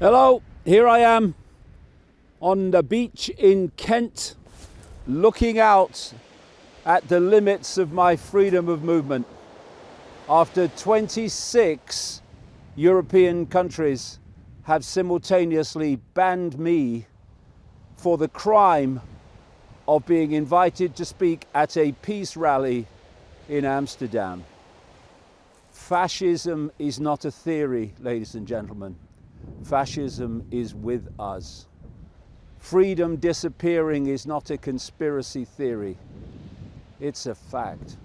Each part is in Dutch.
Hello, here I am on the beach in Kent, looking out at the limits of my freedom of movement. After 26 European countries have simultaneously banned me for the crime of being invited to speak at a peace rally in Amsterdam. Fascism is not a theory, ladies and gentlemen. Fascism is with us. Freedom disappearing is not a conspiracy theory, it's a fact.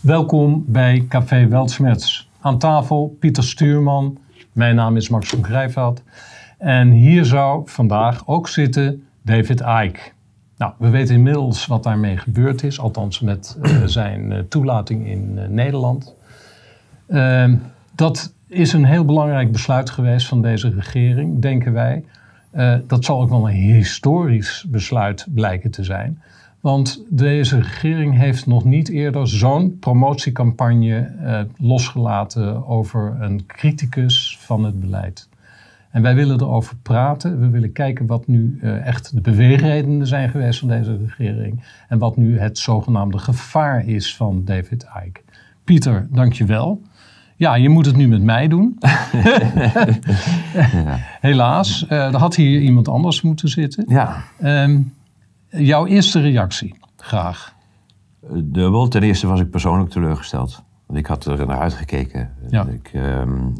Welkom bij Café Weltschmerz. Aan tafel Pieter Stuurman. Mijn naam is Max van Grijveld. En hier zou vandaag ook zitten David Icke. Nou, we weten inmiddels wat daarmee gebeurd is, althans met uh, zijn uh, toelating in uh, Nederland. Ehm, dat is een heel belangrijk besluit geweest van deze regering, denken wij. dat zal ook wel een historisch besluit blijken te zijn. Want deze regering heeft nog niet eerder zo'n promotiecampagne losgelaten over een criticus van het beleid. En wij willen erover praten. We willen kijken wat nu uh, echt de beweegredenen zijn geweest van deze regering. En wat nu het zogenaamde gevaar is van David Icke. Pieter, dankjewel. Ja, je moet het nu met mij doen. Helaas, uh, er had hier iemand anders moeten zitten. Ja. Um, jouw eerste reactie, graag. Dubbel. Ten eerste was ik persoonlijk teleurgesteld. Want ik had er naar uitgekeken. Ja. Ik, um,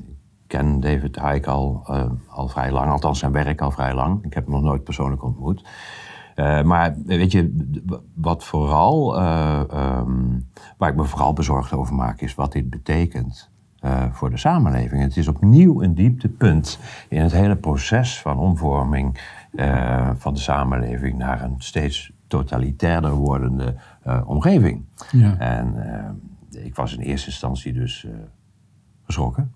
ken David Icke al, uh, al vrij lang, althans zijn werk al vrij lang. Ik heb hem nog nooit persoonlijk ontmoet. Uh, maar weet je, wat vooral, uh, um, waar ik me vooral bezorgd over maak, is wat dit betekent voor de samenleving. Het is opnieuw een dieptepunt in het hele proces van omvorming van de samenleving naar een steeds totalitairder wordende omgeving. Ja. En ik was in eerste instantie dus geschrokken.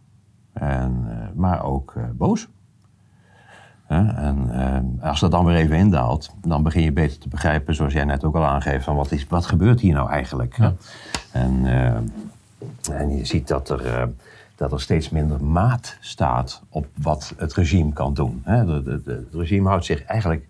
En, uh, maar ook uh, boos. en uh, als dat dan weer even indaalt, dan begin je beter te begrijpen, zoals jij net ook al aangeeft, van wat, is, wat gebeurt hier nou eigenlijk? Ja. En, en je ziet dat er, dat er steeds minder maat staat op wat het regime kan doen. Het regime houdt zich eigenlijk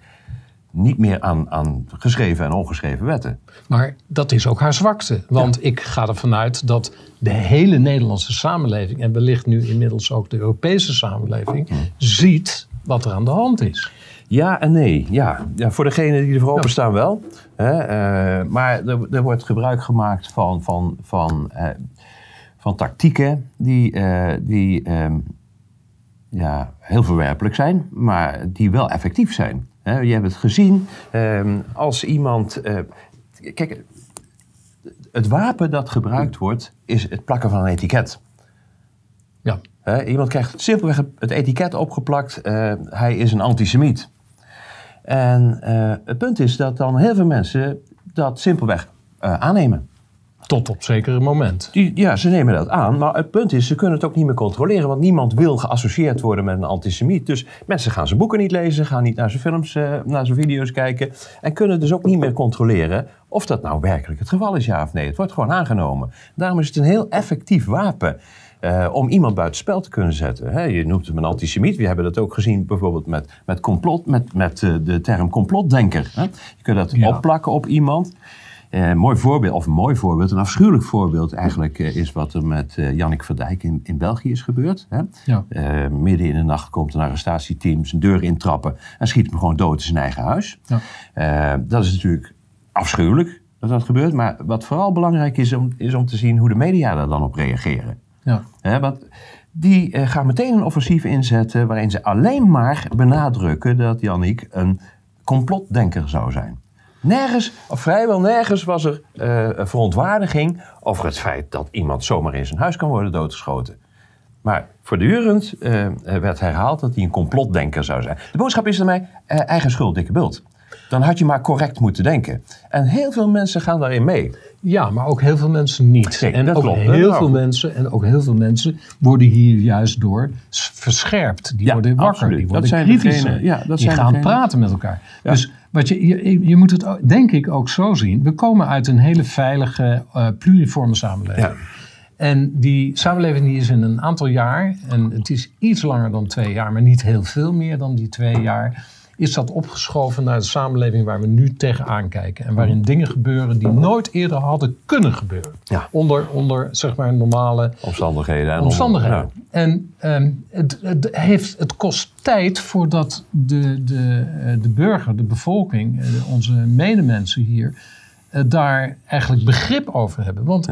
niet meer aan, aan geschreven en ongeschreven wetten. Maar dat is ook haar zwakte. Want ja. ik ga ervan uit dat de hele Nederlandse samenleving... en wellicht nu inmiddels ook de Europese samenleving... Hm. ziet wat er aan de hand is. Ja en nee. Ja, ja voor degenen die ervoor openstaan wel. Hè, uh, maar er, er, wordt gebruik gemaakt van, van, van, uh, van tactieken die, uh, die um, ja, heel verwerpelijk zijn... maar die wel effectief zijn. Je hebt het gezien um, als iemand. Uh, kijk, het wapen dat gebruikt wordt is het plakken van een etiket. Ja. He, iemand krijgt simpelweg het etiket opgeplakt. Uh, hij is een antisemiet. En uh, het punt is dat dan heel veel mensen dat simpelweg aannemen. Tot op zekere moment. Die, ja, ze nemen dat aan. Maar het punt is, ze kunnen het ook niet meer controleren. Want niemand wil geassocieerd worden met een antisemiet. Dus mensen gaan zijn boeken niet lezen, gaan niet naar zijn films, uh, naar zijn video's kijken. En kunnen dus ook niet meer controleren of dat nou werkelijk het geval is, ja of nee. Het wordt gewoon aangenomen. Daarom is het een heel effectief wapen. Uh, om iemand buitenspel te kunnen zetten. He, je noemt hem een antisemiet. We hebben dat ook gezien bijvoorbeeld met, met complot, met, met uh, de term complotdenker. He. Je kunt dat ja. opplakken op iemand. Uh, mooi voorbeeld, of een mooi voorbeeld, een afschuwelijk voorbeeld eigenlijk uh, is wat er met uh, Jannik Verdijk in, in België is gebeurd. Hè? Ja. midden in de nacht komt een arrestatieteam zijn deur intrappen en schiet hem gewoon dood in zijn eigen huis. Ja. dat is natuurlijk afschuwelijk dat dat gebeurt, maar wat vooral belangrijk is om, is om te zien hoe de media daar dan op reageren. Ja. want die gaan meteen een offensief inzetten waarin ze alleen maar benadrukken dat Jannik een complotdenker zou zijn. Nergens, of vrijwel nergens, was er uh, verontwaardiging over het feit dat iemand zomaar in zijn huis kan worden doodgeschoten. Maar voortdurend uh, werd herhaald dat hij een complotdenker zou zijn. De boodschap is daarmee uh, eigen schuld, dikke bult. Dan had je maar correct moeten denken. En heel veel mensen gaan daarin mee. Ja, maar ook heel veel mensen niet. Nee, en dat ook klopt. heel Nou, veel mensen en ook heel veel mensen worden hier juist door verscherpt. Die Ja, worden wakker, absoluut. die Dat worden zijn kritischer. degenen- ja, dat die zijn gaan praten met elkaar. Ja. Dus wat je, je, je moet het denk ik ook zo zien. We komen uit een hele veilige, eh, pluriforme samenleving. Ja. En die samenleving die is in een aantal jaar, en het is iets langer dan twee jaar, maar niet heel veel meer dan die twee jaar, is dat opgeschoven naar de samenleving waar we nu tegenaan kijken. En waarin dingen gebeuren die nooit eerder hadden kunnen gebeuren. Ja. Onder, onder zeg maar normale Omstandigheden. En omstandigheden. Ja. En ehm, het, het, heeft, het kost tijd voordat de, de, eh, de burger, de bevolking, eh, onze medemensen hier, eh, daar eigenlijk begrip over hebben. Want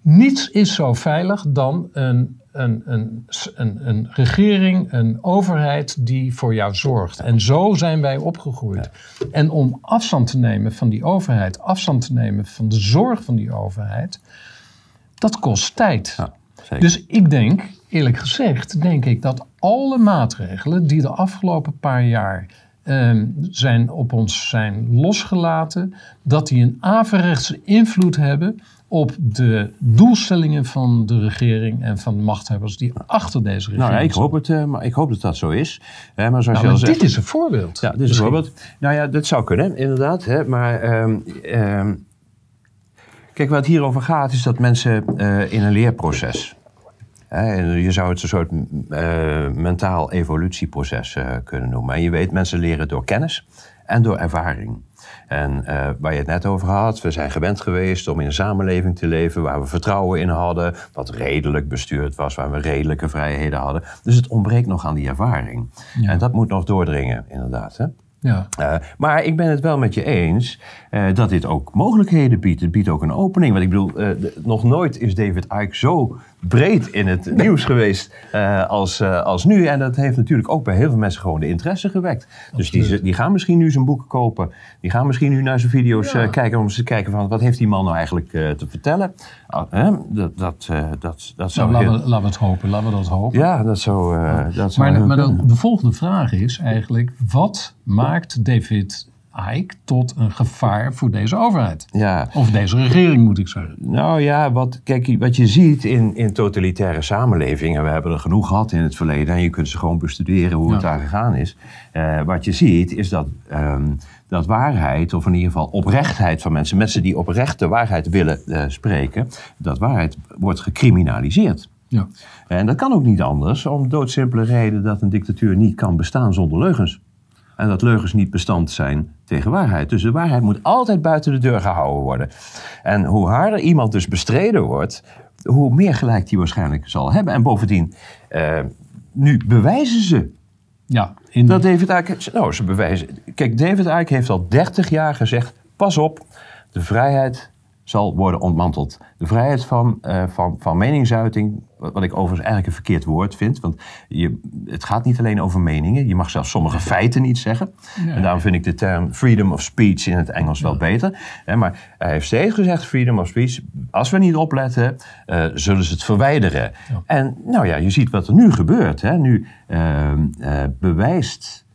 niets is zo veilig dan een, een, een, een, een regering, een overheid die voor jou zorgt. En zo zijn wij opgegroeid. En om afstand te nemen van die overheid, afstand te nemen van de zorg van die overheid, dat kost tijd. Ja. Dus ik denk, eerlijk gezegd, denk ik dat alle maatregelen die de afgelopen paar jaar ehm, zijn op ons zijn losgelaten, dat die een averechtse invloed hebben op de doelstellingen van de regering en van de machthebbers die achter deze regering Nou ja, ik hoop, het, eh, maar ik hoop dat dat zo is. Hè, maar zoals Nou, je al maar zegt... dit is een voorbeeld. Ja, dit is Misschien. bijvoorbeeld. Nou ja, dat zou kunnen, inderdaad. Hè, maar ehm, ehm, kijk, waar het hier over gaat, is dat mensen eh, in een leerproces. Hè, je zou het een soort eh, mentaal evolutieproces kunnen noemen. En je weet, mensen leren door kennis en door ervaring. En eh, waar je het net over had, we zijn gewend geweest om in een samenleving te leven waar we vertrouwen in hadden, wat redelijk bestuurd was, waar we redelijke vrijheden hadden. Dus het ontbreekt nog aan die ervaring. Ja. En dat moet nog doordringen, inderdaad. Hè? Ja. Eh, maar ik ben het wel met je eens eh, dat dit ook mogelijkheden biedt. Het biedt ook een opening. Want ik bedoel, de- nog nooit is David Icke zo breed in het nieuws geweest eh, als, eh, als nu. En dat heeft natuurlijk ook bij heel veel mensen gewoon de interesse gewekt. Dus die, die gaan misschien nu zijn boeken kopen. Die gaan misschien nu naar zijn video's Ja. eh, kijken om eens te kijken van wat heeft die man nou eigenlijk te vertellen. Ah? Dat, dat, dat, dat zou Nou, laten, we, laten we het hopen. Laten we dat hopen. ja, dat zou, eh, dat zou Maar, maar de volgende vraag is eigenlijk: wat maakt David Icke tot een gevaar voor deze overheid? ja. Of deze regering, moet ik zeggen. Nou ja, wat, kijk, wat je ziet in, in totalitaire samenlevingen, we hebben er genoeg gehad in het verleden en je kunt ze gewoon bestuderen hoe het daar gegaan is. Eh, wat je ziet is dat, ehm, dat waarheid, of in ieder geval oprechtheid van mensen, mensen die oprecht de waarheid willen eh, spreken, dat waarheid wordt gecriminaliseerd. Ja. En dat kan ook niet anders, om doodsimpele reden dat een dictatuur niet kan bestaan zonder leugens. En dat leugens niet bestand zijn tegen waarheid. Dus de waarheid moet altijd buiten de deur gehouden worden. En hoe harder iemand dus bestreden wordt, hoe meer gelijk die waarschijnlijk zal hebben. En bovendien, eh, nu bewijzen ze Ja, in, dat David Icke... Nou, ze bewijzen... Kijk, David Icke heeft al 30 jaar gezegd... Pas op, de vrijheid zal worden ontmanteld. De vrijheid van, eh, van, van meningsuiting... Wat ik overigens eigenlijk een verkeerd woord vind. Want je, het gaat niet alleen over meningen. Je mag zelfs sommige feiten niet zeggen. En daarom vind ik de term freedom of speech in het Engels wel beter. Hè, maar hij heeft steeds gezegd freedom of speech. Als we niet opletten, eh, zullen ze het verwijderen. En nou ja, je ziet wat er nu gebeurt. Hè. Nu eh, bewijst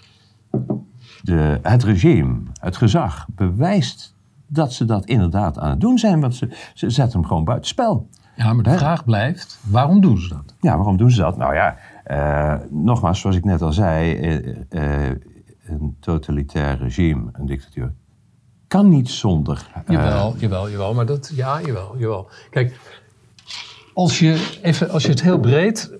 de, het regime, het gezag, bewijst dat ze dat inderdaad aan het doen zijn. Want ze, ze zetten hem gewoon buitenspel. ja, maar de vraag blijft: waarom doen ze dat? Ja, waarom doen ze dat? Nou ja, eh, nogmaals, zoals ik net al zei, eh, eh, een totalitair regime, een dictatuur, kan niet zonder. Jawel, jawel, jawel. Maar dat, ja, jawel, jawel. Kijk, als je, even, als je het heel breed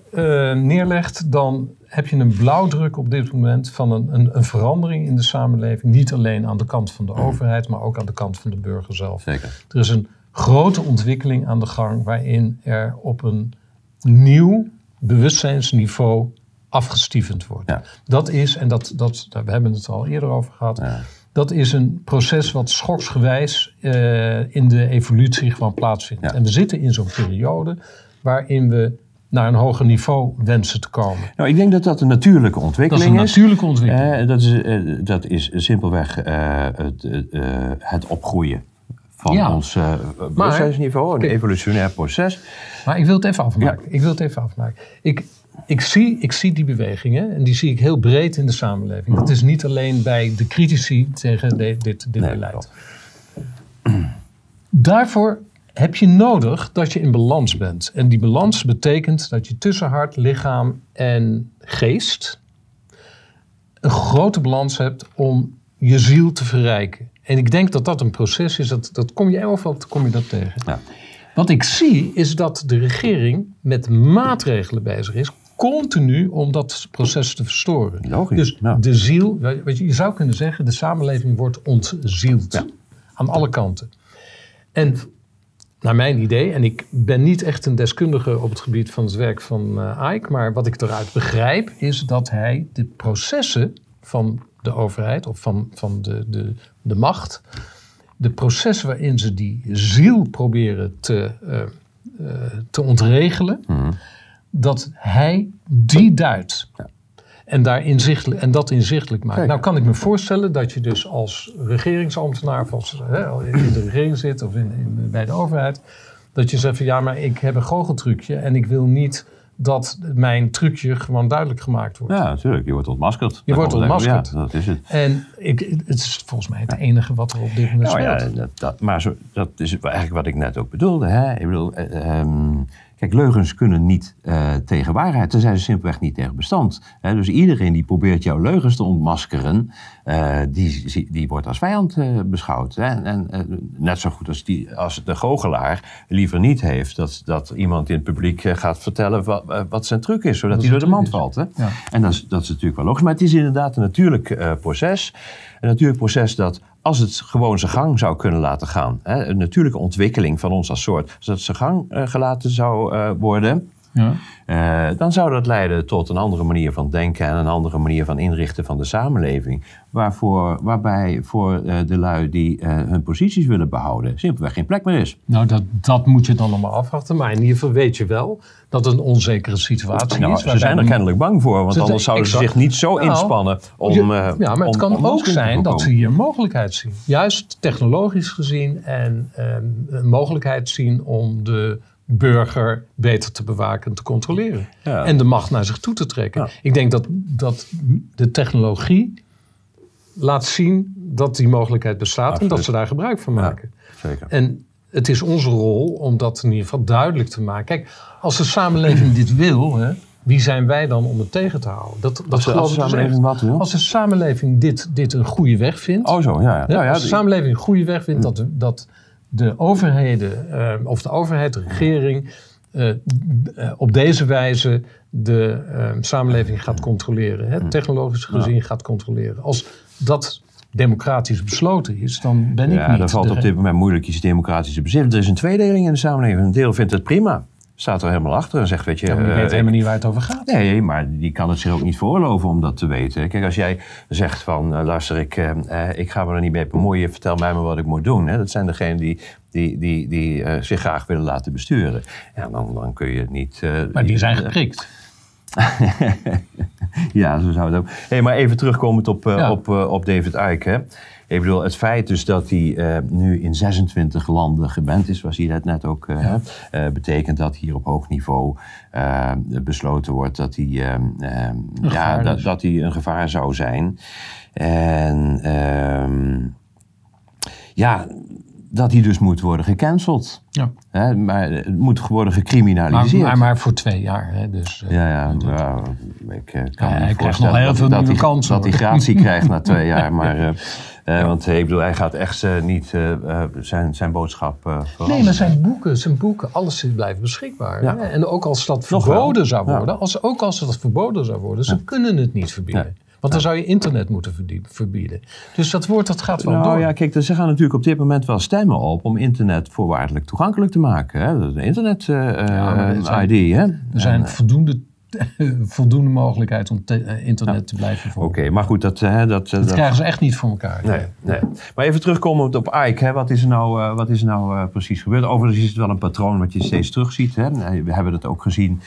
neerlegt, dan heb je een blauwdruk op dit moment van een, een, een verandering in de samenleving. Niet alleen aan de kant van de overheid, maar ook aan de kant van de burger zelf. Zeker. Er is een grote ontwikkeling aan de gang waarin er op een nieuw bewustzijnsniveau afgestiefend wordt. Ja. Dat is, en dat, dat, daar- we hebben het al eerder over gehad, Ja. dat is een proces wat schoksgewijs eh, in de evolutie gewoon plaatsvindt. Ja. En we zitten in zo'n periode waarin we naar een hoger niveau wensen te komen. Nou, ik denk dat dat een natuurlijke Dat is ontwikkeling een natuurlijke ontwikkeling. Eh, dat, is, eh, dat is simpelweg eh, het, eh, het opgroeien van Ja. ons bewustzijnsniveau, een evolutionair proces. Maar ik wil het even afmaken. Ik wil het even afmaken. Ik, ik, zie, ik zie die bewegingen en die zie ik heel breed in de samenleving. Dat is niet alleen bij de critici tegen de- dit, dit Nee, beleid. Daarvoor heb je nodig dat je in balans bent. En die balans betekent dat je tussen hart, lichaam en geest een grote balans hebt om je ziel te verrijken. En ik denk dat dat een proces is, dat, dat kom je overal kom je dat tegen. Ja. Wat ik zie is dat de regering met maatregelen bezig is, continu om dat proces te verstoren. Logisch, Dus ja. de ziel, weet je, je zou kunnen zeggen, de samenleving wordt ontzield. Ja. Aan alle kanten. En naar mijn idee, en ik ben niet echt een deskundige op het gebied van het werk van Ike, maar wat ik eruit begrijp is dat hij de processen van de overheid of van, van de, de, de macht, de processen waarin ze die ziel proberen te, eh, eh, te ontregelen, Mhm. dat hij die duidt. En, daar inzichtelijk, en dat inzichtelijk maakt. Kijk. Nou kan ik me voorstellen dat je dus als regeringsambtenaar, of als hè, in de regering zit of in, in- bij de overheid, dat je zegt van ja, maar ik heb een goocheltrucje en ik wil niet dat mijn trucje gewoon duidelijk gemaakt wordt. Ja, natuurlijk. Je wordt ontmaskerd. Je wordt Dat ontmaskerd. Ja, dat is het. En ik, het is volgens mij het enige wat er op dit moment Nou ja, speelt. dat, dat, maar zo, dat is eigenlijk wat ik net ook bedoelde. Hè? Ik bedoel, eh, ehm, kijk, leugens kunnen niet eh, tegen waarheid. Daar zijn ze simpelweg niet tegen bestand. Hè? Dus iedereen die probeert jouw leugens te ontmaskeren, eh, die, die wordt als vijand eh, beschouwd. Hè? En, en net zo goed als, die, als de goochelaar liever niet heeft dat, dat iemand in het publiek gaat vertellen wat, wat zijn truc is, zodat hij door de mand valt. Hè? Ja. En dat is, dat is natuurlijk wel logisch. Maar het is inderdaad een natuurlijk proces. Een natuurlijk proces dat, als het gewoon zijn gang zou kunnen laten gaan, hè, een natuurlijke ontwikkeling van ons als soort, als dat zijn gang eh, gelaten zou eh, worden, Ja. eh, dan zou dat leiden tot een andere manier van denken en een andere manier van inrichten van de samenleving. Waarvoor, waarbij voor eh, de lui die eh, hun posities willen behouden, simpelweg geen plek meer is. Nou, dat, dat moet je dan nog maar afwachten. Maar in ieder geval weet je wel dat het een onzekere situatie Nou, is. ze zijn er kennelijk bang voor, want anders zouden ze zich niet zo Nou, inspannen om. Je- ja, maar het om- kan om ook zijn dat ze hier een mogelijkheid zien. Juist technologisch gezien en ehm, een mogelijkheid zien om de burger beter te bewaken en te controleren. Ja. En de macht naar zich toe te trekken. Ja. Ik denk dat, dat de technologie laat zien dat die mogelijkheid bestaat en dat ze daar gebruik van maken. Zeker. En het is onze rol om dat in ieder geval duidelijk te maken. Kijk, als de samenleving dit wil, hè, wie zijn wij dan om het tegen te houden? Dat, dat Als de- als dus samenleving wat wil? Als de samenleving dit, dit een goede weg vindt. Oh, zo, ja. ja. hè, Nou ja, als de samenleving een goede weg vindt dat, dat de overheden, eh, of de overheid, de regering, eh, eh, op deze wijze de samenleving gaat controleren. Hè, technologisch gezien gaat controleren. Als dat democratisch besloten is, dan ben ik Ja, niet. dan valt de- op dit moment moeilijk iets democratische bezinnen. Er is een tweedeling in de samenleving. Een deel vindt het prima. Staat er helemaal achter en zegt, weet je... Ja, die eh, weet helemaal niet waar het over gaat. Nee, maar die kan het zich ook niet veroorloven om dat te weten. Kijk, als jij zegt van, eh, luister, ik, eh, eh, ik ga me er niet mee bemoeien, vertel mij maar wat ik moet doen. Hè? Dat zijn degenen die, die, die, die eh, zich graag willen laten besturen. Ja, dan, dan kun je het niet... eh, Maar die zijn eh, geprikt. ja, zo zou het ook. Hey, maar even terugkomend op, eh, Ja. op, eh, op David Icke. Ik bedoel, het feit dus dat hij eh, nu in 26 landen geband is, zoals hij dat net ook eh, betekent dat hier op hoog niveau besloten wordt dat hij, ja, dat, dat hij een gevaar zou zijn. En ehm, ja, dat hij dus moet worden gecanceld. Ja. Maar het moet worden gecriminaliseerd. maar, maar voor twee jaar. Hè, dus, Ja, ja, ja, ik kan Ja, me hij voorstellen nog heel dat, veel dat kansen, Dat hij gratie krijgt na twee jaar. Maar, eh, want eh, ik bedoel, hij gaat echt eh, niet zijn, zijn boodschap veranderen. Nee, maar zijn boeken, zijn boeken, alles blijven beschikbaar. Ja. En ook als dat Nog wel. verboden zou Ja. worden, als, ook als dat verboden zou worden, ze kunnen het niet verbieden. Want dan zou je internet moeten verbieden. Dus dat woord dat gaat wel Nou door. ja, kijk, dus ze gaan natuurlijk op dit moment wel stemmen op om internet voorwaardelijk toegankelijk te maken. Hè? Dat is een internet maar dit eh, zijn- ID, hè? er zijn voldoende, voldoende mogelijkheid om te- eh, internet te blijven Oké, volgen. maar goed, dat... eh, dat, eh, Dat dat krijgen ze echt niet voor elkaar. Nee, nee. Maar even terugkomend op Ike, hè. wat is er nou, wat is er nou precies gebeurd? Overigens is het wel een patroon wat je steeds terugziet. Hè. We hebben dat ook gezien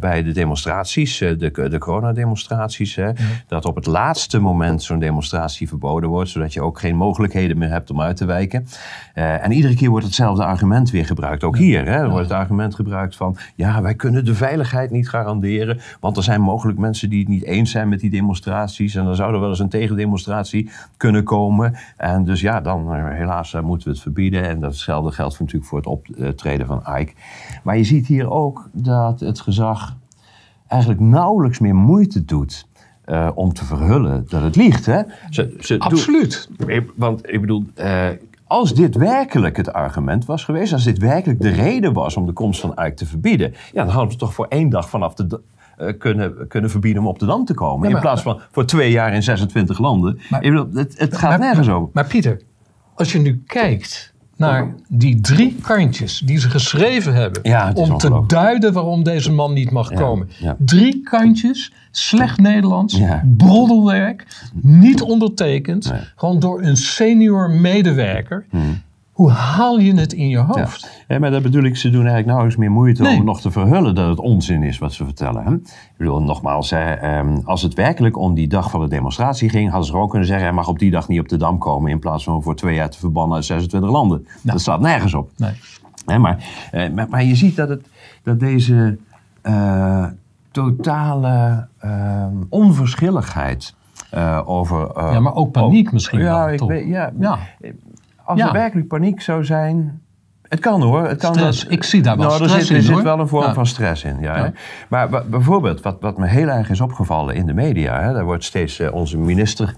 bij de demonstraties, de, de coronademonstraties. Hè. Dat op het laatste moment zo'n demonstratie verboden wordt, zodat je ook geen mogelijkheden meer hebt om uit te wijken. En iedere keer wordt hetzelfde argument weer gebruikt. Ook hier hè, wordt het argument gebruikt van, ja, wij kunnen de veiligheid niet garanderen, want er zijn mogelijk mensen die het niet eens zijn met die demonstraties. En dan zou er wel eens een tegendemonstratie kunnen komen. En dus ja, dan eh, helaas eh, moeten we het verbieden. En datzelfde geldt natuurlijk voor het optreden van Ike. Maar je ziet hier ook dat het gezag eigenlijk nauwelijks meer moeite doet eh, om te verhullen dat het liegt. Hè? Ze, ze Absoluut. want ik bedoel, als dit werkelijk het argument was geweest, als dit werkelijk de reden was om de komst van Uik te verbieden, ja, dan hadden we toch voor één dag vanaf de. eh, kunnen, kunnen verbieden om op de Dam te komen. Ja, in plaats van voor twee jaar in 26 landen. Maar- bedoel, het, het gaat Maar- nergens over. Maar Pieter, als je nu kijkt naar die drie kantjes die ze geschreven hebben Ja, om te duiden waarom deze man niet mag Ja, komen. ja. Drie kantjes, slecht Nederlands, broddelwerk, niet ondertekend, Nee. gewoon door een senior medewerker. Hoe haal je het in je hoofd? Ja, maar dat bedoel ik, ze doen eigenlijk nauwelijks meer moeite Nee. om nog te verhullen dat het onzin is wat ze vertellen. Hè? Ik bedoel, nogmaals, hè, ehm, als het werkelijk om die dag van de demonstratie ging, hadden ze gewoon kunnen zeggen, hij mag op die dag niet op de Dam komen in plaats van voor twee jaar te verbannen uit 26 landen. Dat staat nergens op. Nee. Hè, maar, eh, maar, maar je ziet dat, het, dat deze eh, totale ehm, onverschilligheid eh, over... Ja, maar ook paniek misschien ja, wel, ik weet, ja, Ja. Als Ja. er werkelijk paniek zou zijn... Het kan hoor. Het kan Stress. dat- Ik zie daar wel nou, er stress zit, er in, zit hoor. wel een vorm Ja. van stress in. Ja. Maar bijvoorbeeld, wat, wat me heel erg is opgevallen in de media... Hè, daar wordt steeds eh, onze minister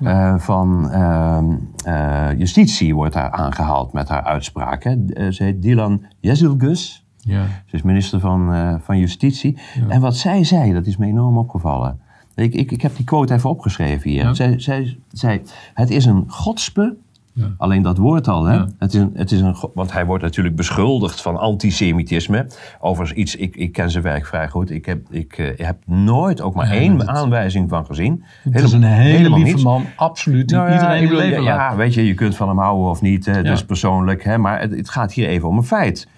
eh, van ehm, eh, Justitie wordt daar aangehaald met haar. Eh, Ze heet Dilan Jezilgus. Ja. Ze is minister van, van Justitie. En wat zij zei, dat is me enorm opgevallen. Ik, ik, ik heb die quote even opgeschreven hier. Ja. Zij, zij zei, het is een godspe, Ja. alleen dat woord al, hè? Ja. Het is een, het is een, want hij wordt natuurlijk beschuldigd van antisemitisme. Overigens iets, ik, ik ken zijn werk vrij goed. Ik heb, ik, eh, heb nooit ook maar één aanwijzing van gezien. Het is een hele lieve niets. man, absoluut, die Nou iedereen in leven ja, weet je, je kunt van hem houden of niet. Hè, Ja. is persoonlijk. Hè, maar het, het gaat hier even om een feit.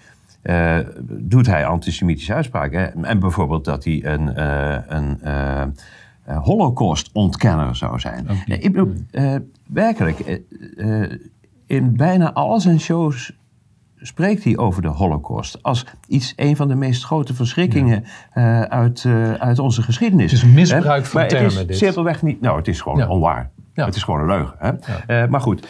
Eh, doet hij antisemitische uitspraken? Hè? En bijvoorbeeld dat hij een, eh, een eh, holocaust-ontkenner zou zijn. Ik bedoel, eh, werkelijk, eh, in bijna al zijn shows spreekt hij over de holocaust. Als iets, een van de meest grote verschrikkingen uit, uit onze geschiedenis. Het is een misbruik Hè? van maar termen, Het is dit. simpelweg niet, nou het is gewoon Ja. onwaar. Ja. Het is gewoon een leugen. Hè? Maar goed,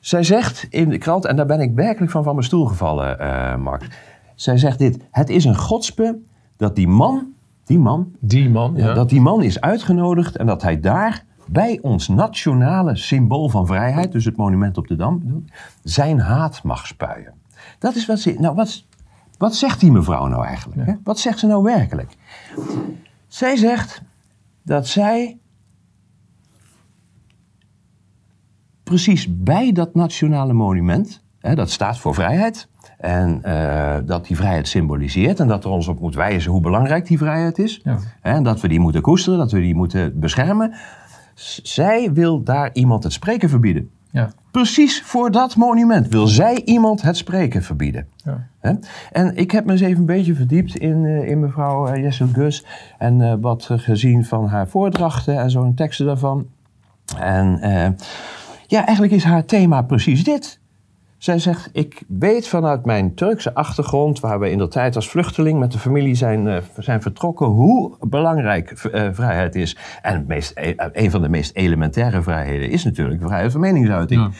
zij zegt in de krant, en daar ben ik werkelijk van van mijn stoel gevallen, Max. Zij zegt dit, het is een godspe dat die man, die man, Die man, ja. dat die man is uitgenodigd en dat hij daar bij ons nationale symbool van vrijheid, dus het monument op de Dam, zijn haat mag spuien. Dat is wat ze. Nou, wat, wat zegt die mevrouw nou eigenlijk? Hè? Wat zegt ze nou werkelijk? Zij zegt dat zij precies bij dat nationale monument, hè, dat staat voor vrijheid, en eh, dat die vrijheid symboliseert en dat er ons op moet wijzen hoe belangrijk die vrijheid is. Ja. En dat we die moeten koesteren, dat we die moeten beschermen. Zij wil daar iemand het spreken verbieden. ja. Precies voor dat monument wil zij iemand het spreken verbieden. Ja. En ik heb me eens even een beetje verdiept in, eh, in mevrouw uh, Jessel Gus. En eh, wat eh, gezien van haar voordrachten en zo'n teksten daarvan. En eh, ja, eigenlijk is haar thema precies dit. Zij zegt, ik weet vanuit mijn Turkse achtergrond, waar we in de tijd als vluchteling met de familie zijn, eh, zijn vertrokken, hoe belangrijk eh, vrijheid is. En het meest, e- een van de meest elementaire vrijheden is natuurlijk vrijheid van meningsuiting.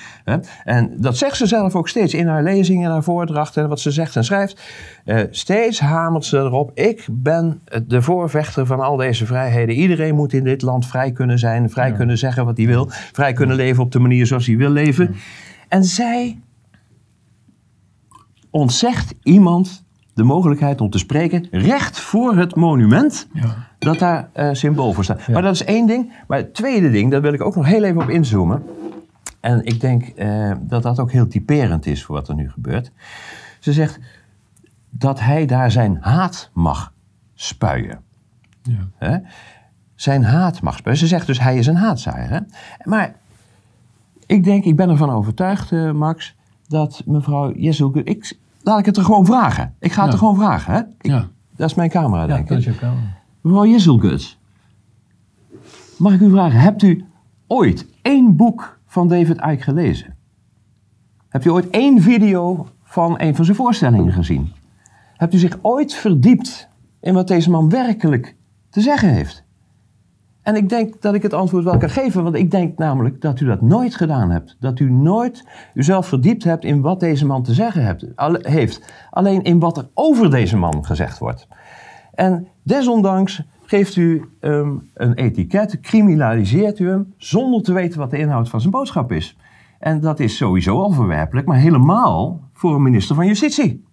En dat zegt ze zelf ook steeds in haar lezingen en haar voordrachten en wat ze zegt en schrijft. Eh, steeds hamert ze erop, ik ben de voorvechter van al deze vrijheden. Iedereen moet in dit land vrij kunnen zijn, vrij kunnen zeggen wat hij wil, vrij kunnen leven op de manier zoals hij wil leven. En zij ontzegt iemand de mogelijkheid om te spreken recht voor het monument Ja. dat daar eh, symbool voor staat. Maar dat is één ding. Maar het tweede ding, daar wil ik ook nog heel even op inzoomen. En ik denk eh, dat dat ook heel typerend is voor wat er nu gebeurt. Ze zegt dat hij daar zijn haat mag spuien. Ja. Hè? Zijn haat mag spuien. Ze zegt dus hij is een haatzaaier. Hè? Maar ik denk, ik ben ervan overtuigd, eh, Max, dat mevrouw Jezelke... Ik, laat ik het er gewoon vragen. Ik ga het Ja. er gewoon vragen. Hè? Ik- Ja. Dat is mijn camera, Ja, denk ik. dat is je kamer. Mevrouw Jezelguts, mag ik u vragen, hebt u ooit één boek van David Icke gelezen? Hebt u ooit één video van een van zijn voorstellingen gezien? Hebt u zich ooit verdiept in wat deze man werkelijk te zeggen heeft? En ik denk dat ik het antwoord wel kan geven, want ik denk namelijk dat u dat nooit gedaan hebt. Dat u nooit uzelf verdiept hebt in wat deze man te zeggen heeft. Alleen in wat er over deze man gezegd wordt. En desondanks geeft u hem een etiket, criminaliseert u hem zonder te weten wat de inhoud van zijn boodschap is. En dat is sowieso al verwerpelijk, maar helemaal voor een minister van Justitie.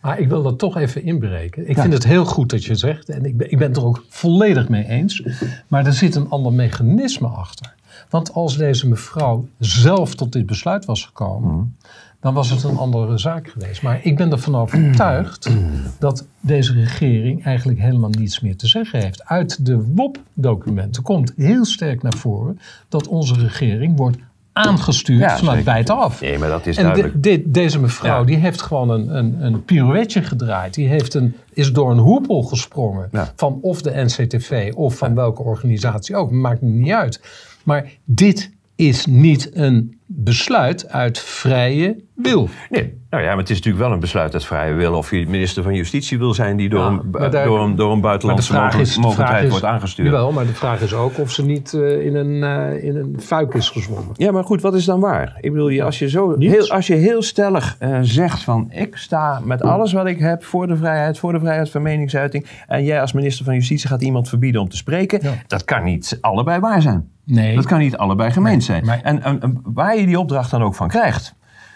Maar ik wil dat toch even inbreken. Ik vind het heel goed dat je zegt, en ik ben, ik ben het er ook volledig mee eens. Maar er zit een ander mechanisme achter. Want als deze mevrouw zelf tot dit besluit was gekomen, dan was het een andere zaak geweest. Maar ik ben ervan overtuigd dat deze regering eigenlijk helemaal niets meer te zeggen heeft. Uit de WOP-documenten komt heel sterk naar voren dat onze regering wordt aangestuurd Ja, vanuit buitenaf. Nee, maar dat is en de- duidelijk. dit- deze mevrouw Ja. die heeft gewoon een, een, een pirouetje gedraaid. Die heeft een, is door een hoepel gesprongen. Ja. Van of de NCTV of van welke organisatie ook. Maakt niet uit. Maar dit is niet een besluit uit vrije wil. Nee, nou ja, maar het is natuurlijk wel een besluit uit vrije wil of je minister van Justitie wil zijn die door, Ja, een, daar- door, een, door een buitenlandse mogelijkheid wordt aangestuurd. Jawel, maar de vraag is ook of ze niet eh, in, een, eh, in een fuik is gezwommen. Ja, maar goed, wat is dan waar? Ik bedoel, je- als je, zo Niets. heel, als je heel stellig eh, zegt van... ik sta met alles wat ik heb voor de vrijheid, voor de vrijheid van meningsuiting... en jij als minister van Justitie gaat iemand verbieden om te spreken... Ja. dat kan niet allebei waar zijn. Nee. Dat kan niet allebei gemeend zijn. maar- En, en- en waar je die opdracht dan ook van krijgt...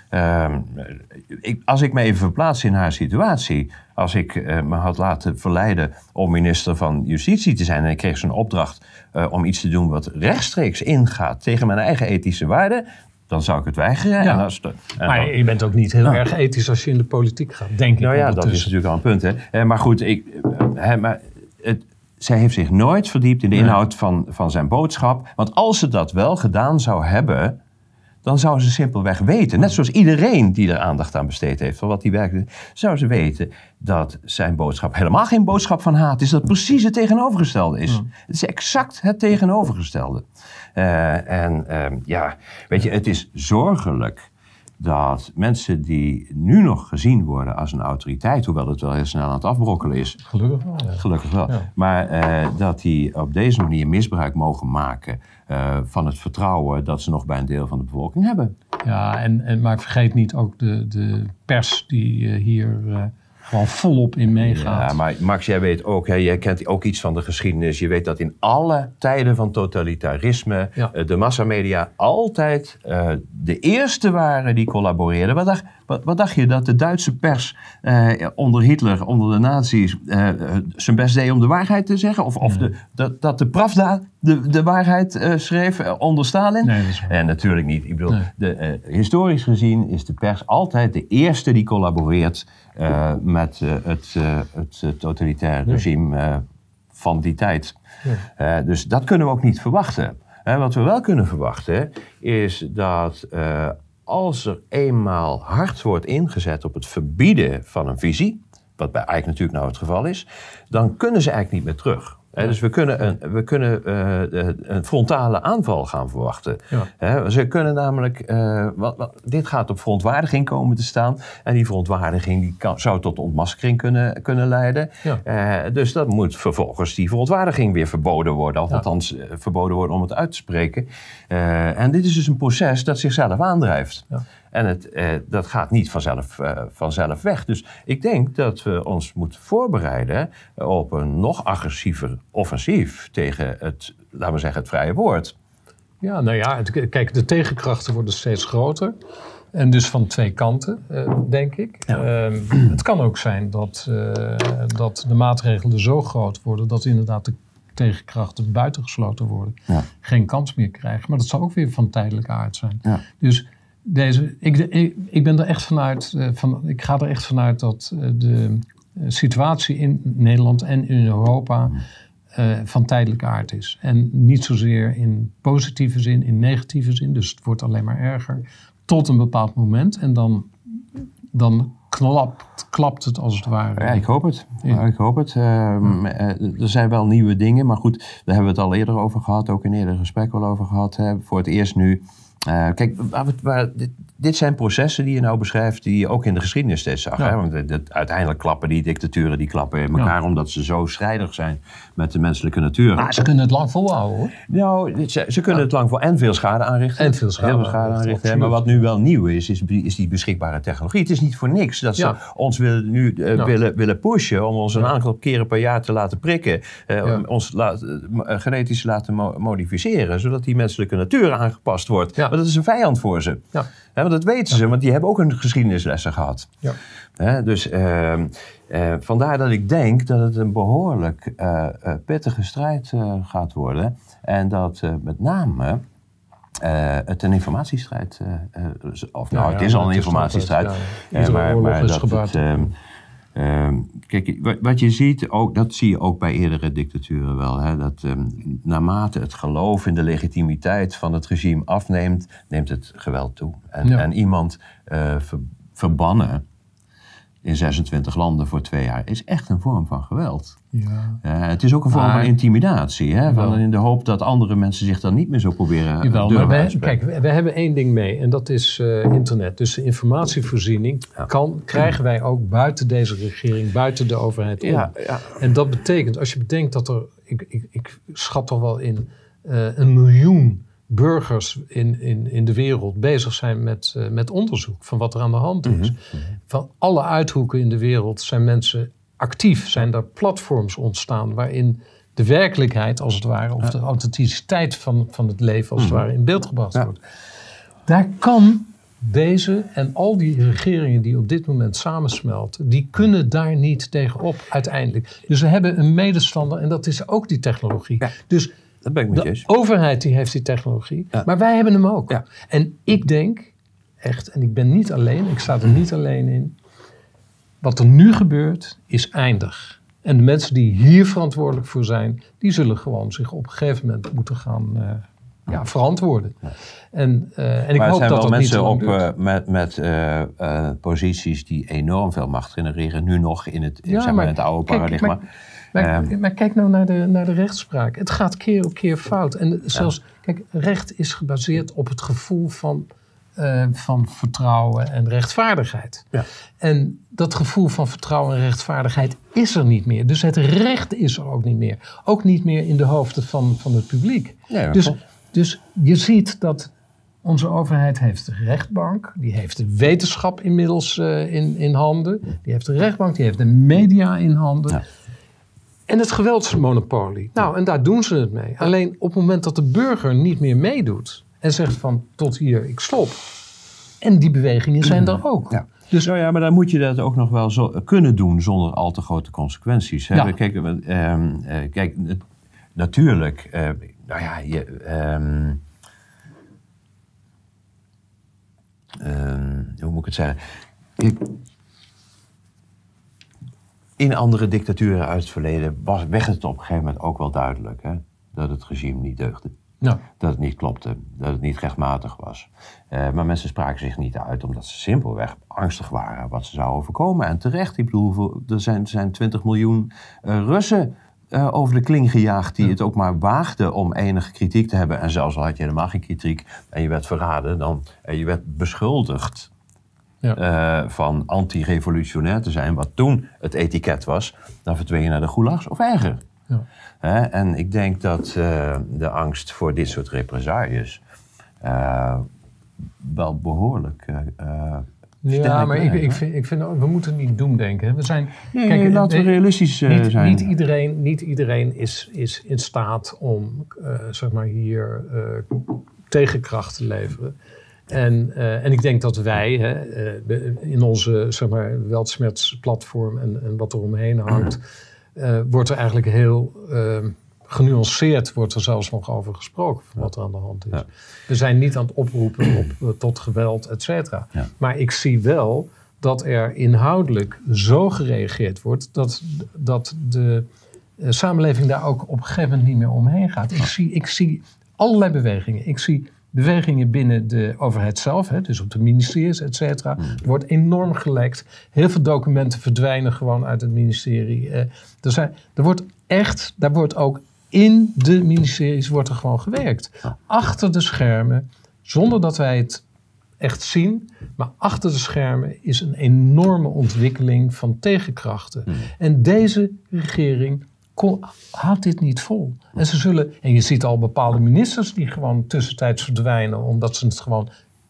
ehm, ik, als ik me even verplaats in haar situatie... als ik eh, me had laten verleiden om minister van Justitie te zijn... en ik kreeg zo'n opdracht eh, om iets te doen wat rechtstreeks ingaat... tegen mijn eigen ethische waarden... dan zou ik het weigeren. Ja. En als de- en Maar dan- je bent ook niet heel erg ethisch als je in de politiek gaat, denk ik. nou ja, dat is natuurlijk al een punt. Hè. Eh, maar goed, ik, hè, maar het, zij heeft zich nooit verdiept in de inhoud van, van zijn boodschap. Want als ze dat wel gedaan zou hebben, dan zou ze simpelweg weten, net zoals iedereen die er aandacht aan besteed heeft, van wat hij werkte, zou ze weten dat zijn boodschap helemaal geen boodschap van haat is, dat precies het tegenovergestelde is. Het is exact het tegenovergestelde. Eh, en ehm, ja, weet je, het is zorgelijk dat mensen die nu nog gezien worden als een autoriteit, hoewel het wel heel snel aan het afbrokkelen is, Gelukkig wel, ja. gelukkig wel, Ja. maar eh, dat die op deze manier misbruik mogen maken eh, van het vertrouwen dat ze nog bij een deel van de bevolking hebben. Ja, en, en, maar vergeet niet ook de, de pers die eh, hier gewoon volop in meegaat. Ja, maar Max, jij weet ook, hè, jij kent ook iets van de geschiedenis. Je weet dat in alle tijden van totalitarisme Ja. eh, de massamedia altijd eh, de eerste waren die collaboreerden. Wat dacht, wat, wat dacht je dat de Duitse pers eh, onder Hitler, onder de nazi's, zijn best deed om de waarheid te zeggen? Of, of de, dat, dat de Pravda de, de waarheid schreef onder Stalin? Nee, dat is waar. En natuurlijk niet. Ik bedoel, Nee. de, historisch gezien is de pers altijd de eerste die collaboreert eh, met eh, het, eh, het totalitaire regime van die tijd. Dus dat kunnen we ook niet verwachten. Wat we wel kunnen verwachten is dat als er eenmaal hard wordt ingezet op het verbieden van een visie, wat bij eigenlijk natuurlijk nou het geval is, dan kunnen ze eigenlijk niet meer terug. Dus we kunnen, een, we kunnen eh, eh, een frontale aanval gaan verwachten. Ja. Ze kunnen namelijk, eh, wat, wat- dit gaat op verontwaardiging komen te staan. En die verontwaardiging die kan, zou tot ontmaskering kunnen, kunnen leiden. Ja. Dus dat moet vervolgens die verontwaardiging weer verboden worden. Of althans verboden worden om het uit te spreken. En dit is dus een proces dat zichzelf aandrijft. En het, eh, dat gaat niet vanzelf, eh, vanzelf weg. Dus ik denk dat we ons moeten voorbereiden op een nog agressiever offensief tegen het, laten we zeggen, het vrije woord. Ja, nou ja, het- kijk, de tegenkrachten worden steeds groter. En dus van twee kanten, eh, denk ik. Ehm, het kan ook zijn dat, eh, dat de maatregelen zo groot worden dat inderdaad de tegenkrachten buitengesloten worden. Ja. Geen kans meer krijgen. Maar dat zal ook weer van tijdelijke aard zijn. Ja. Dus deze, ik, ik, ik ben er echt vanuit, eh, van, ik ga er echt vanuit dat eh, de eh, situatie in Nederland en in Europa van tijdelijke aard is. En niet zozeer in positieve zin, in negatieve zin. Dus het wordt alleen maar erger. Tot een bepaald moment. En dan, dan klapt, klapt het als het ware. Ja, ik hoop het. Ja. Ik hoop het. Ehm, eh, er zijn wel nieuwe dingen, maar goed, daar hebben we het al eerder over gehad, ook in eerdere gesprekken wel over gehad. Hè. Voor het eerst nu Eh, kijk, waar- dit, dit zijn processen die je nou beschrijft, die je ook in de geschiedenis steeds zag. Ja. Hè? Want uiteindelijk klappen die dictaturen, die klappen in elkaar omdat ze zo strijdig zijn met de menselijke natuur. Maar ze kunnen het lang volhouden hoor. Nou, ze, ze kunnen het lang voor en veel schade aanrichten. En veel schade Heel schade aanrichten. Maar wat nu wel nieuw is, is, is die beschikbare technologie. Het is niet voor niks dat ze ons willen, nu eh, Ja. willen, willen pushen om ons een aantal keren per jaar te laten prikken. Ja. Om ons eh, genetisch te laten mo- modificeren, zodat die menselijke natuur aangepast wordt. Maar dat is een vijand voor ze. Ja. Want dat weten ze, want die hebben ook een geschiedenislessen gehad. Ja. Dus eh, vandaar dat ik denk dat het een behoorlijk eh, eh, pittige strijd gaat worden. En dat met name het een informatiestrijd. Of nou, Ja, het ja, is al een informatiestrijd. ja. Is dat het, ehm, ehm, kijk, wat, je ziet, ook, dat zie je ook bij eerdere dictaturen wel. Hè, dat ehm, naarmate het geloof in de legitimiteit van het regime afneemt, neemt het geweld toe. En, Ja. en iemand ver- verbannen in 26 landen voor twee jaar is echt een vorm van geweld. Ja. Eh, het is ook een vorm Maar- van intimidatie. Hè? Van in de hoop dat andere mensen zich dan niet meer zo proberen Jawel, maar durven wij, uitspreken. kijk, we, hebben één ding mee en dat is eh, internet. Dus de informatievoorziening kan, krijgen wij ook buiten deze regering, buiten de overheid om. Ja, ja. En dat betekent, als je bedenkt dat er, ik, ik, ik schat toch wel in, eh, een miljoen burgers in, in, in de wereld bezig zijn met, eh, met onderzoek van wat er aan de hand is. Van alle uithoeken in de wereld zijn mensen actief, zijn er platforms ontstaan waarin de werkelijkheid, als het ware, of de authenticiteit van, van het leven, als het ware, in beeld gebracht Ja. wordt. Daar kan deze en al die regeringen die op dit moment samensmelten, die kunnen daar niet tegenop uiteindelijk. Dus we hebben een medestander en dat is ook die technologie. Ja. Dus Dat ben ik met je de eens. overheid die heeft die technologie, Ja. maar wij hebben hem ook. Ja. En ik denk echt, en ik ben niet alleen, ik sta er niet alleen in, wat er nu gebeurt is eindig. En de mensen die hier verantwoordelijk voor zijn, die zullen gewoon zich op een gegeven moment moeten gaan eh, ja, verantwoorden. En, eh, en ik maar hoop zijn dat mensen op, eh, met, met posities die enorm veel macht genereren. Nu nog in het, Ja, zeg maar, maar in het oude kijk, paradigma. maar- Maar, Ehm. maar kijk nou naar de, naar de rechtspraak. Het gaat keer op keer fout. En zelfs, kijk, recht is gebaseerd op het gevoel van, eh, van vertrouwen en rechtvaardigheid. Ja. En dat gevoel van vertrouwen en rechtvaardigheid is er niet meer. Dus het recht is er ook niet meer. Ook niet meer in de hoofden van, van het publiek. Nee, dus, klopt. dus je ziet dat onze overheid heeft de rechtbank, die heeft de wetenschap inmiddels eh, in, in handen, die heeft de rechtbank, die heeft de media in handen. Ja. En het geweldsmonopolie. Nou, en daar doen ze het mee. Alleen op het moment dat de burger niet meer meedoet en zegt van tot hier, ik stop. En die bewegingen zijn er ook. Ja. Dus Nou ja, maar dan moet je dat ook nog wel zo, kunnen doen zonder al te grote consequenties. Hè? Ja. Kijk, eh, ehm, eh, kijk, het- natuurlijk, eh, nou ja, je, ehm, ehm, hoe moet ik het zeggen? Ik- in andere dictaturen uit het verleden was, werd het op een gegeven moment ook wel duidelijk hè, dat het regime niet deugde dat het niet klopte, dat het niet rechtmatig was. Eh, maar mensen spraken zich niet uit omdat ze simpelweg angstig waren wat ze zou overkomen. En terecht, ik bedoel, er zijn, zijn 20 miljoen eh, Russen eh, over de kling gejaagd die het ook maar waagden om enige kritiek te hebben. En zelfs al had je helemaal geen kritiek en je werd verraden dan, en je werd beschuldigd ja. eh, van anti-revolutionair te zijn, wat toen het etiket was, dan verdween je naar de gulags of erger. Ja. En ik denk dat eh, de angst voor dit soort represailles eh, wel behoorlijk. eh, eh, Ja, maar ik, ik, vind, ik vind, we moeten niet doemdenken. We zijn, Nee, kijk, nee, laten we realistisch niet, zijn. Niet iedereen, niet iedereen is, is in staat om zeg maar hier tegenkracht te leveren. En, eh, en ik denk dat wij hè, eh, in onze zeg maar, weltsmertsplatform en, en wat er omheen hangt, eh, wordt er eigenlijk heel eh, genuanceerd, wordt er zelfs nog over gesproken van wat er aan de hand is. Ja. We zijn niet aan het oproepen op, tot geweld, et cetera. Ja. Maar ik zie wel dat er inhoudelijk zo gereageerd wordt dat, dat de samenleving daar ook op een gegeven moment niet meer omheen gaat. Ik, zie, ik zie allerlei bewegingen. Ik zie bewegingen binnen de overheid zelf, hè, dus op de ministeries, et cetera. Hmm. Er wordt enorm gelekt. Heel veel documenten verdwijnen gewoon uit het ministerie. Eh, er, zijn, er wordt echt, daar wordt ook in de ministeries wordt er gewoon gewerkt. Achter de schermen Zonder dat wij het echt zien. Maar achter de schermen is een enorme ontwikkeling van tegenkrachten. En deze regering houdt dit niet vol. En ze zullen, en je ziet al bepaalde ministers die gewoon tussentijds verdwijnen, omdat ze het gewoon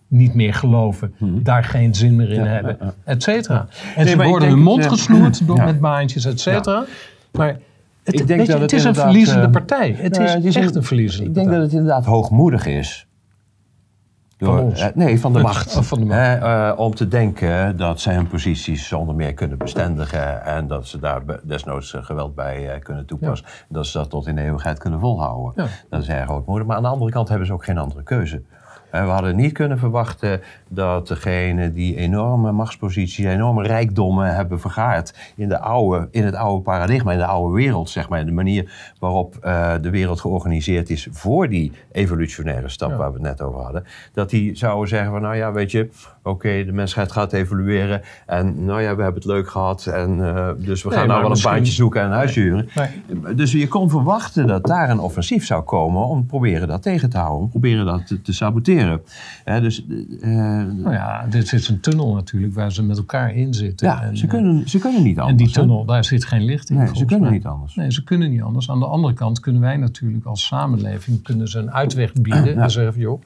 niet meer geloven, daar geen zin meer in hebben, et cetera. En ze worden hun mond gesnoerd door, met baantjes, et cetera. Maar het, Ik denk je, dat het het is een verliezende eh, partij. Het Nou is, het is echt een- een verliezende Ik denk partij. dat het inderdaad hoogmoedig is. Door, Van eh, nee, van de macht. Oh, van de macht. Hè, eh, om te denken dat zij hun posities zonder meer kunnen bestendigen. En dat ze daar desnoods eh, geweld bij kunnen toepassen. Dat ze dat tot in de eeuwigheid kunnen volhouden. Ja. Dat is erg hoogmoedig. Maar aan de andere kant hebben ze ook geen andere keuze. Eh, We hadden niet kunnen verwachten dat degene die enorme machtsposities, enorme rijkdommen hebben vergaard in, de oude, in het oude paradigma, in de oude wereld, zeg maar, in de manier waarop eh, de wereld georganiseerd is voor die evolutionaire stap waar we het net over hadden, dat die zouden zeggen van, nou ja, weet je, oké, de mensheid gaat evolueren en nou ja, we hebben het leuk gehad en eh, dus we gaan nou wel misschien- een baantje zoeken en een huis huren. Nee. Dus je kon verwachten dat daar een offensief zou komen om proberen dat tegen te houden, om proberen dat te, te saboteren. Dus eh, Nou ja, dit is een tunnel natuurlijk waar ze met elkaar in zitten. ja, En, ze, kunnen, ze kunnen niet En anders. die hè? tunnel, daar zit geen licht in. Nee, ze kunnen niet anders. Nee, ze kunnen niet anders. Aan de andere kant kunnen wij natuurlijk als samenleving kunnen ze een uitweg bieden. En zeggen, joh,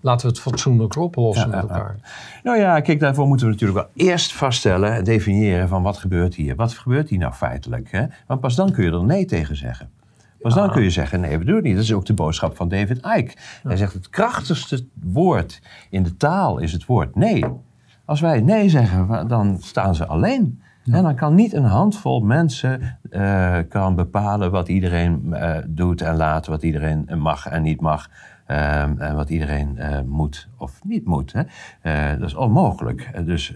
laten we het fatsoenlijk oplossen met elkaar. Nou ja, kijk, daarvoor moeten we natuurlijk wel eerst vaststellen en definiëren van wat gebeurt hier. Wat gebeurt hier nou feitelijk? Hè? Want pas dan kun je er nee tegen zeggen. Pas dan kun je zeggen, nee, we doen het niet. Dat is ook de boodschap van David Icke. Hij zegt, het krachtigste woord in de taal is het woord nee. Als wij nee zeggen, dan staan ze alleen. En dan kan niet een handvol mensen eh, kan bepalen wat iedereen eh, doet en laat, wat iedereen mag en niet mag. Ehm, wat iedereen eh, moet of niet moet. Hè? Eh, dat is onmogelijk. Eh, dus,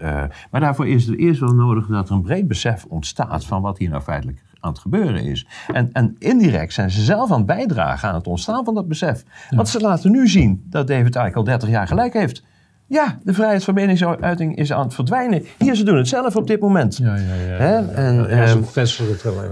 maar daarvoor is het eerst wel nodig dat er een breed besef ontstaat van wat hier nou feitelijk aan het gebeuren is. En, en indirect zijn ze zelf aan het bijdragen aan het ontstaan van dat besef. Want ze laten nu zien dat David Icke al 30 jaar gelijk heeft. Ja, de vrijheid van meningsuiting is aan het verdwijnen. Hier, ze doen het zelf op dit moment. Ja, ja, ja. Hè? En, ehm,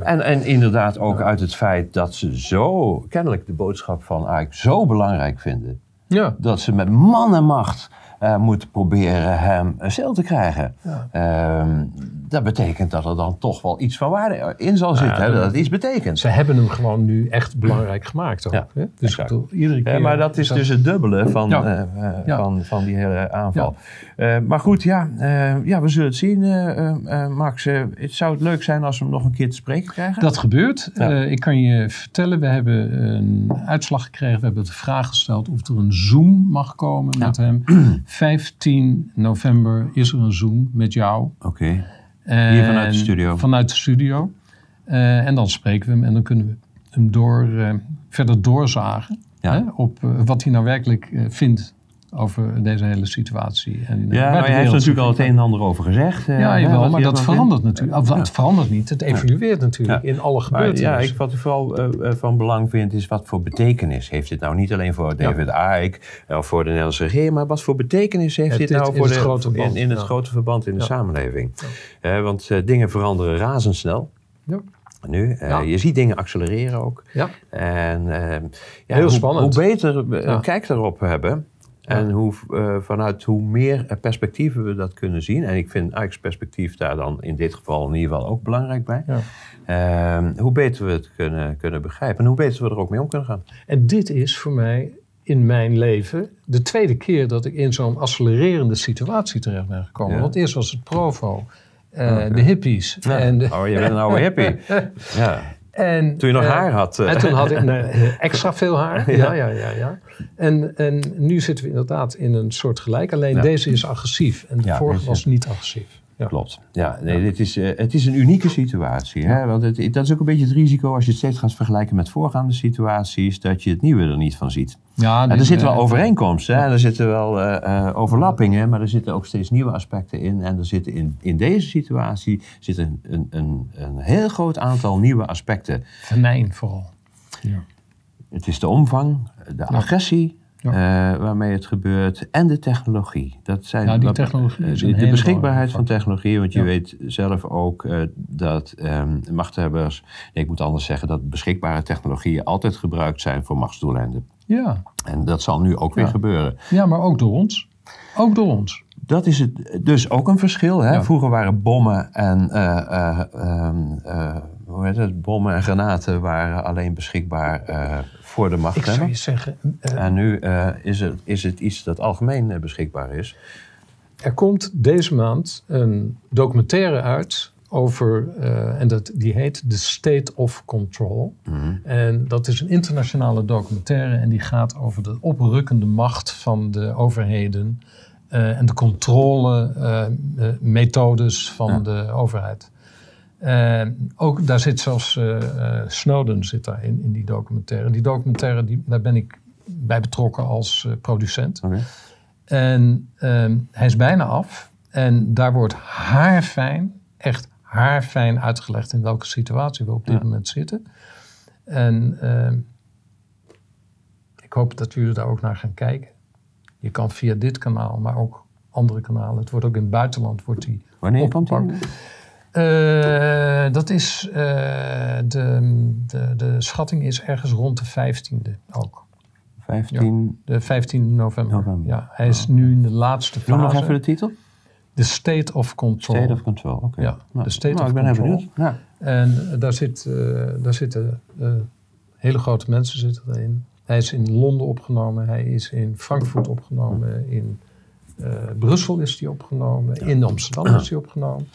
en, en inderdaad ook uit het feit dat ze zo, kennelijk de boodschap van Ike zo belangrijk vinden, Ja, dat ze met man en macht eh, moeten proberen hem stil te krijgen. Ja. Ehm, dat betekent dat er dan toch wel iets van waarde in zal zitten, hè, dat- het iets betekent. ze hebben hem gewoon nu echt belangrijk gemaakt. Ook, Ja, hè? Dus bedoel, iedere keer... Ja, maar dat is dus het dubbele van, Ja. eh, eh, Ja. van, van die hele aanval. Eh, maar goed, ja, eh, ja, we zullen het zien, eh, eh, eh, Max. Eh, het zou het leuk zijn als we hem nog een keer te spreken krijgen. Dat gebeurt. Ja. Eh, ik kan je vertellen, we hebben een uitslag gekregen. We hebben de vraag gesteld of er een Zoom mag komen met hem. 15 november is er een Zoom met jou. Oké. Hier vanuit de studio. Vanuit de studio. Eh, en dan spreken we hem en dan kunnen we hem door, eh, verder doorzagen. Ja. Hè, op eh, wat hij nou werkelijk vindt over deze hele situatie. En, Ja, de nou, hij heeft wereld natuurlijk al het een en ander over gezegd. eh, Ja, hè, jawel, wat maar dat verandert natuurlijk. Of, het verandert niet, het evolueert natuurlijk Ja. in alle Maar gebeurtenissen. ja, ik, wat ik vooral eh, eh, van belang vind, is wat voor betekenis heeft dit nou niet alleen voor David Icke eh, of voor de Nederlandse regering, maar wat voor betekenis heeft dit dit nou in voor het de, grote verband, in, in het grote verband in de samenleving? Want dingen veranderen razendsnel. Ja. Nu, je ziet dingen accelereren ook. Ja. En ja, Heel hoe, spannend. Hoe beter we een kijk daarop hebben. En hoe, eh, vanuit hoe meer perspectieven we dat kunnen zien. En ik vind Ike's perspectief daar dan in dit geval in ieder geval ook belangrijk bij. Ja. Ehm, hoe beter we het kunnen, kunnen begrijpen. En hoe beter we er ook mee om kunnen gaan. En dit is voor mij in mijn leven de tweede keer dat ik in zo'n accelererende situatie terecht ben gekomen. Ja. Want eerst was het Provo, eh, de hippies. Ja. En, de- oh, je bent een oude hippie. ja. En, Toen je nog eh, haar had. eh. En toen had ik nee, extra veel haar. Ja, ja, ja. ja. En, en nu zitten we inderdaad in een soort gelijk. Alleen Ja. deze is agressief en de Ja, vorige was niet agressief. Ja. Klopt. Ja, nee, Dit is, eh, het is een unieke situatie. Hè? Want het, dat is ook een beetje het risico als je het steeds gaat vergelijken met voorgaande situaties, dat je het nieuwe er niet van ziet. Ja, dit- er zitten wel overeenkomsten, hè? er zitten wel eh, overlappingen, maar er zitten ook steeds nieuwe aspecten in. En er zitten in, in deze situatie zit een, een, een, een heel groot aantal nieuwe aspecten. Venijn vooral. Ja. Het is de omvang, de agressie Ja. eh, waarmee het gebeurt en de technologie. Dat zijn Ja, die technologie eh, de, beschikbaarheid van technologie, want je Ja. weet zelf ook eh, dat ehm, machthebbers, nee, ik moet anders zeggen, dat beschikbare technologieën altijd gebruikt zijn voor machtsdoeleinden. Ja. En dat zal nu ook weer gebeuren. ja, maar ook door ons. Ook door ons. Dat is het, dus ook een verschil. Hè? Vroeger waren bommen en hoe heet het? bommen en granaten waren alleen beschikbaar eh, voor de Ik zou je zeggen, eh, En nu eh, is, het, is het iets dat algemeen beschikbaar is. er komt deze maand een documentaire uit over, en dat, die heet The State of Control. En dat is een internationale documentaire en die gaat over de oprukkende macht van de overheden en de controlemethodes van Ja. de overheid. En ook daar zit zelfs eh, eh, Snowden zit daar in, in die documentaire. Die documentaire, die, daar ben ik bij betrokken als producent. En ehm, hij is bijna af. En daar wordt haarfijn, echt haarfijn uitgelegd in welke situatie we op dit Ja. moment zitten. En ehm, ik hoop dat jullie daar ook naar gaan kijken. Je kan via dit kanaal, maar ook andere kanalen. Het wordt ook in het buitenland wordt die Wanneer komt die? Eh, dat is, eh, de, de, de schatting is ergens rond de 15e ook. 15. De 15 november. November. Ja, hij is nu in de laatste Noem nog fase. even de titel. The State of Control. State of Control. Oké. Ja, Nou, de State nou, of ik ben Control. benieuwd. Ja. En eh, daar, zit, daar zitten hele grote mensen zitten erin. Hij is in Londen opgenomen, hij is in Frankfurt opgenomen, in Brussel is hij opgenomen, in Amsterdam is hij opgenomen.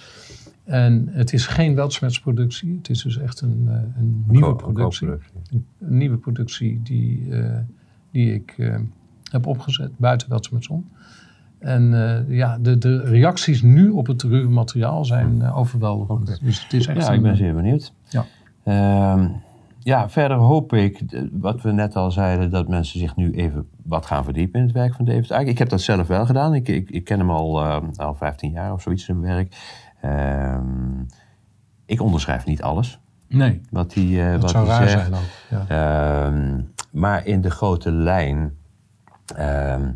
En het is geen weltsmetsproductie, het is dus echt een, eh, een nieuwe productie. Een, een nieuwe productie die, eh, die ik eh, heb opgezet buiten Weltsmets om. En ja, de, de reacties nu op het ruwe materiaal zijn eh, overweldigend. Dus het is echt Ja, een- ik ben zeer benieuwd. Ja. Ehm, ja, verder hoop ik, wat we net al zeiden, dat mensen zich nu even wat gaan verdiepen in het werk van David Icke. Ik heb dat zelf wel gedaan. Ik, ik, ik ken hem al, al 15 jaar of zoiets in werk. Ehm, ik onderschrijf niet alles Nee, wat hij, eh, dat wat zou hij raar zegt. zijn ook. Ja. Ehm, maar in de grote lijn ehm,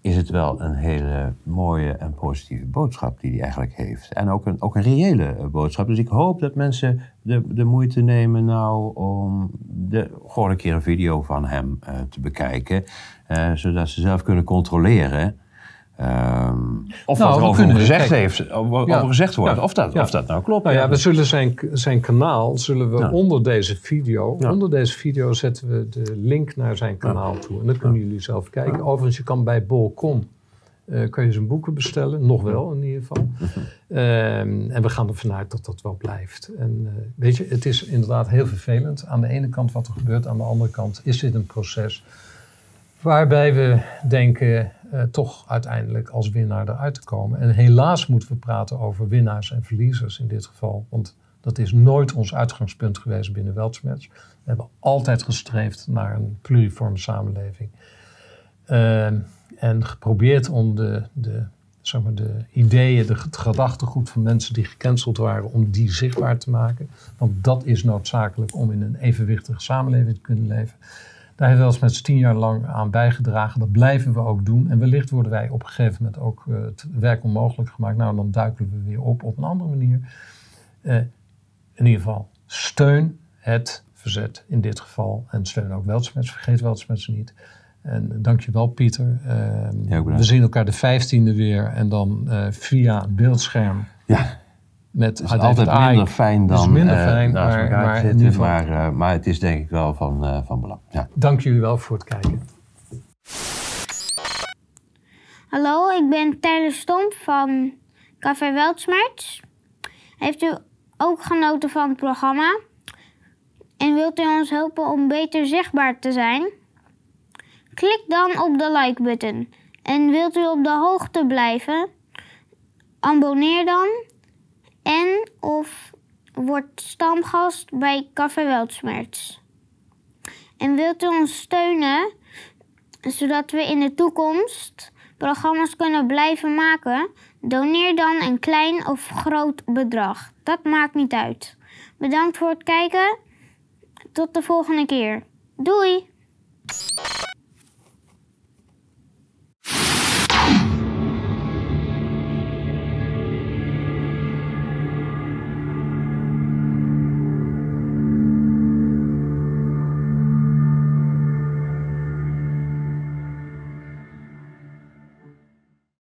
is het wel een hele mooie en positieve boodschap die hij eigenlijk heeft. En ook een, ook een reële eh, boodschap. Dus ik hoop dat mensen de, de moeite nemen nou om de, gewoon een keer een video van hem eh, te bekijken. eh, zodat ze zelf kunnen controleren. Ehm, of Nou, wat er over hem gezegd, kijk. heeft, over, Ja. over gezegd wordt. Ja. Of, dat, Ja. of dat nou klopt. Nou ja, we zullen zijn, zijn kanaal, zullen we Ja. onder deze video, Ja. onder deze video zetten we de link naar zijn kanaal toe. En dan kunnen jullie zelf kijken. Overigens, je kan bij Bol.com, eh kun je zijn boeken bestellen. Nog wel in ieder geval. Ehm, en we gaan ervan uit dat dat wel blijft. En eh, weet je, het is inderdaad heel vervelend. Aan de ene kant wat er gebeurt, aan de andere kant is dit een proces waarbij we denken eh, toch uiteindelijk als winnaar eruit te komen. En helaas moeten we praten over winnaars en verliezers in dit geval. Want dat is nooit ons uitgangspunt geweest binnen Weltschmerz. We hebben altijd gestreefd naar een pluriforme samenleving. Ehm, en geprobeerd om de, de, zeg maar de ideeën, de, het gedachtegoed van mensen die gecanceld waren, om die zichtbaar te maken. Want dat is noodzakelijk om in een evenwichtige samenleving te kunnen leven. Daar hebben we wel eens met tien jaar lang aan bijgedragen. Dat blijven we ook doen. En wellicht worden wij op een gegeven moment ook eh, het werk onmogelijk gemaakt. Nou, dan duiken we weer op op een andere manier. Eh, in ieder geval, steun het verzet in dit geval. En steun ook Weltsmets. Vergeet Weltsmets niet. En dankjewel Pieter. Eh, bedankt. we zien elkaar de 15e weer. En dan eh, via beeldscherm Ja. Met Het is David altijd minder fijn Het is dan minder eh, fijn, naast maar- zitten. Maar, eh, maar het is denk ik wel van, eh, van belang. Ja. Dank jullie wel voor het kijken. Hallo, ik ben Tyler Stomp van Café Weltsmerts. Heeft u ook genoten van het programma? En wilt u ons helpen om beter zichtbaar te zijn? Klik dan op de like-button. En wilt u op de hoogte blijven? Abonneer dan. En of word stamgast bij Café Weltsmerts. En wilt u ons steunen? zodat we in de toekomst programma's kunnen blijven maken, doneer dan een klein of groot bedrag. Dat maakt niet uit. Bedankt voor het kijken. Tot de volgende keer. Doei!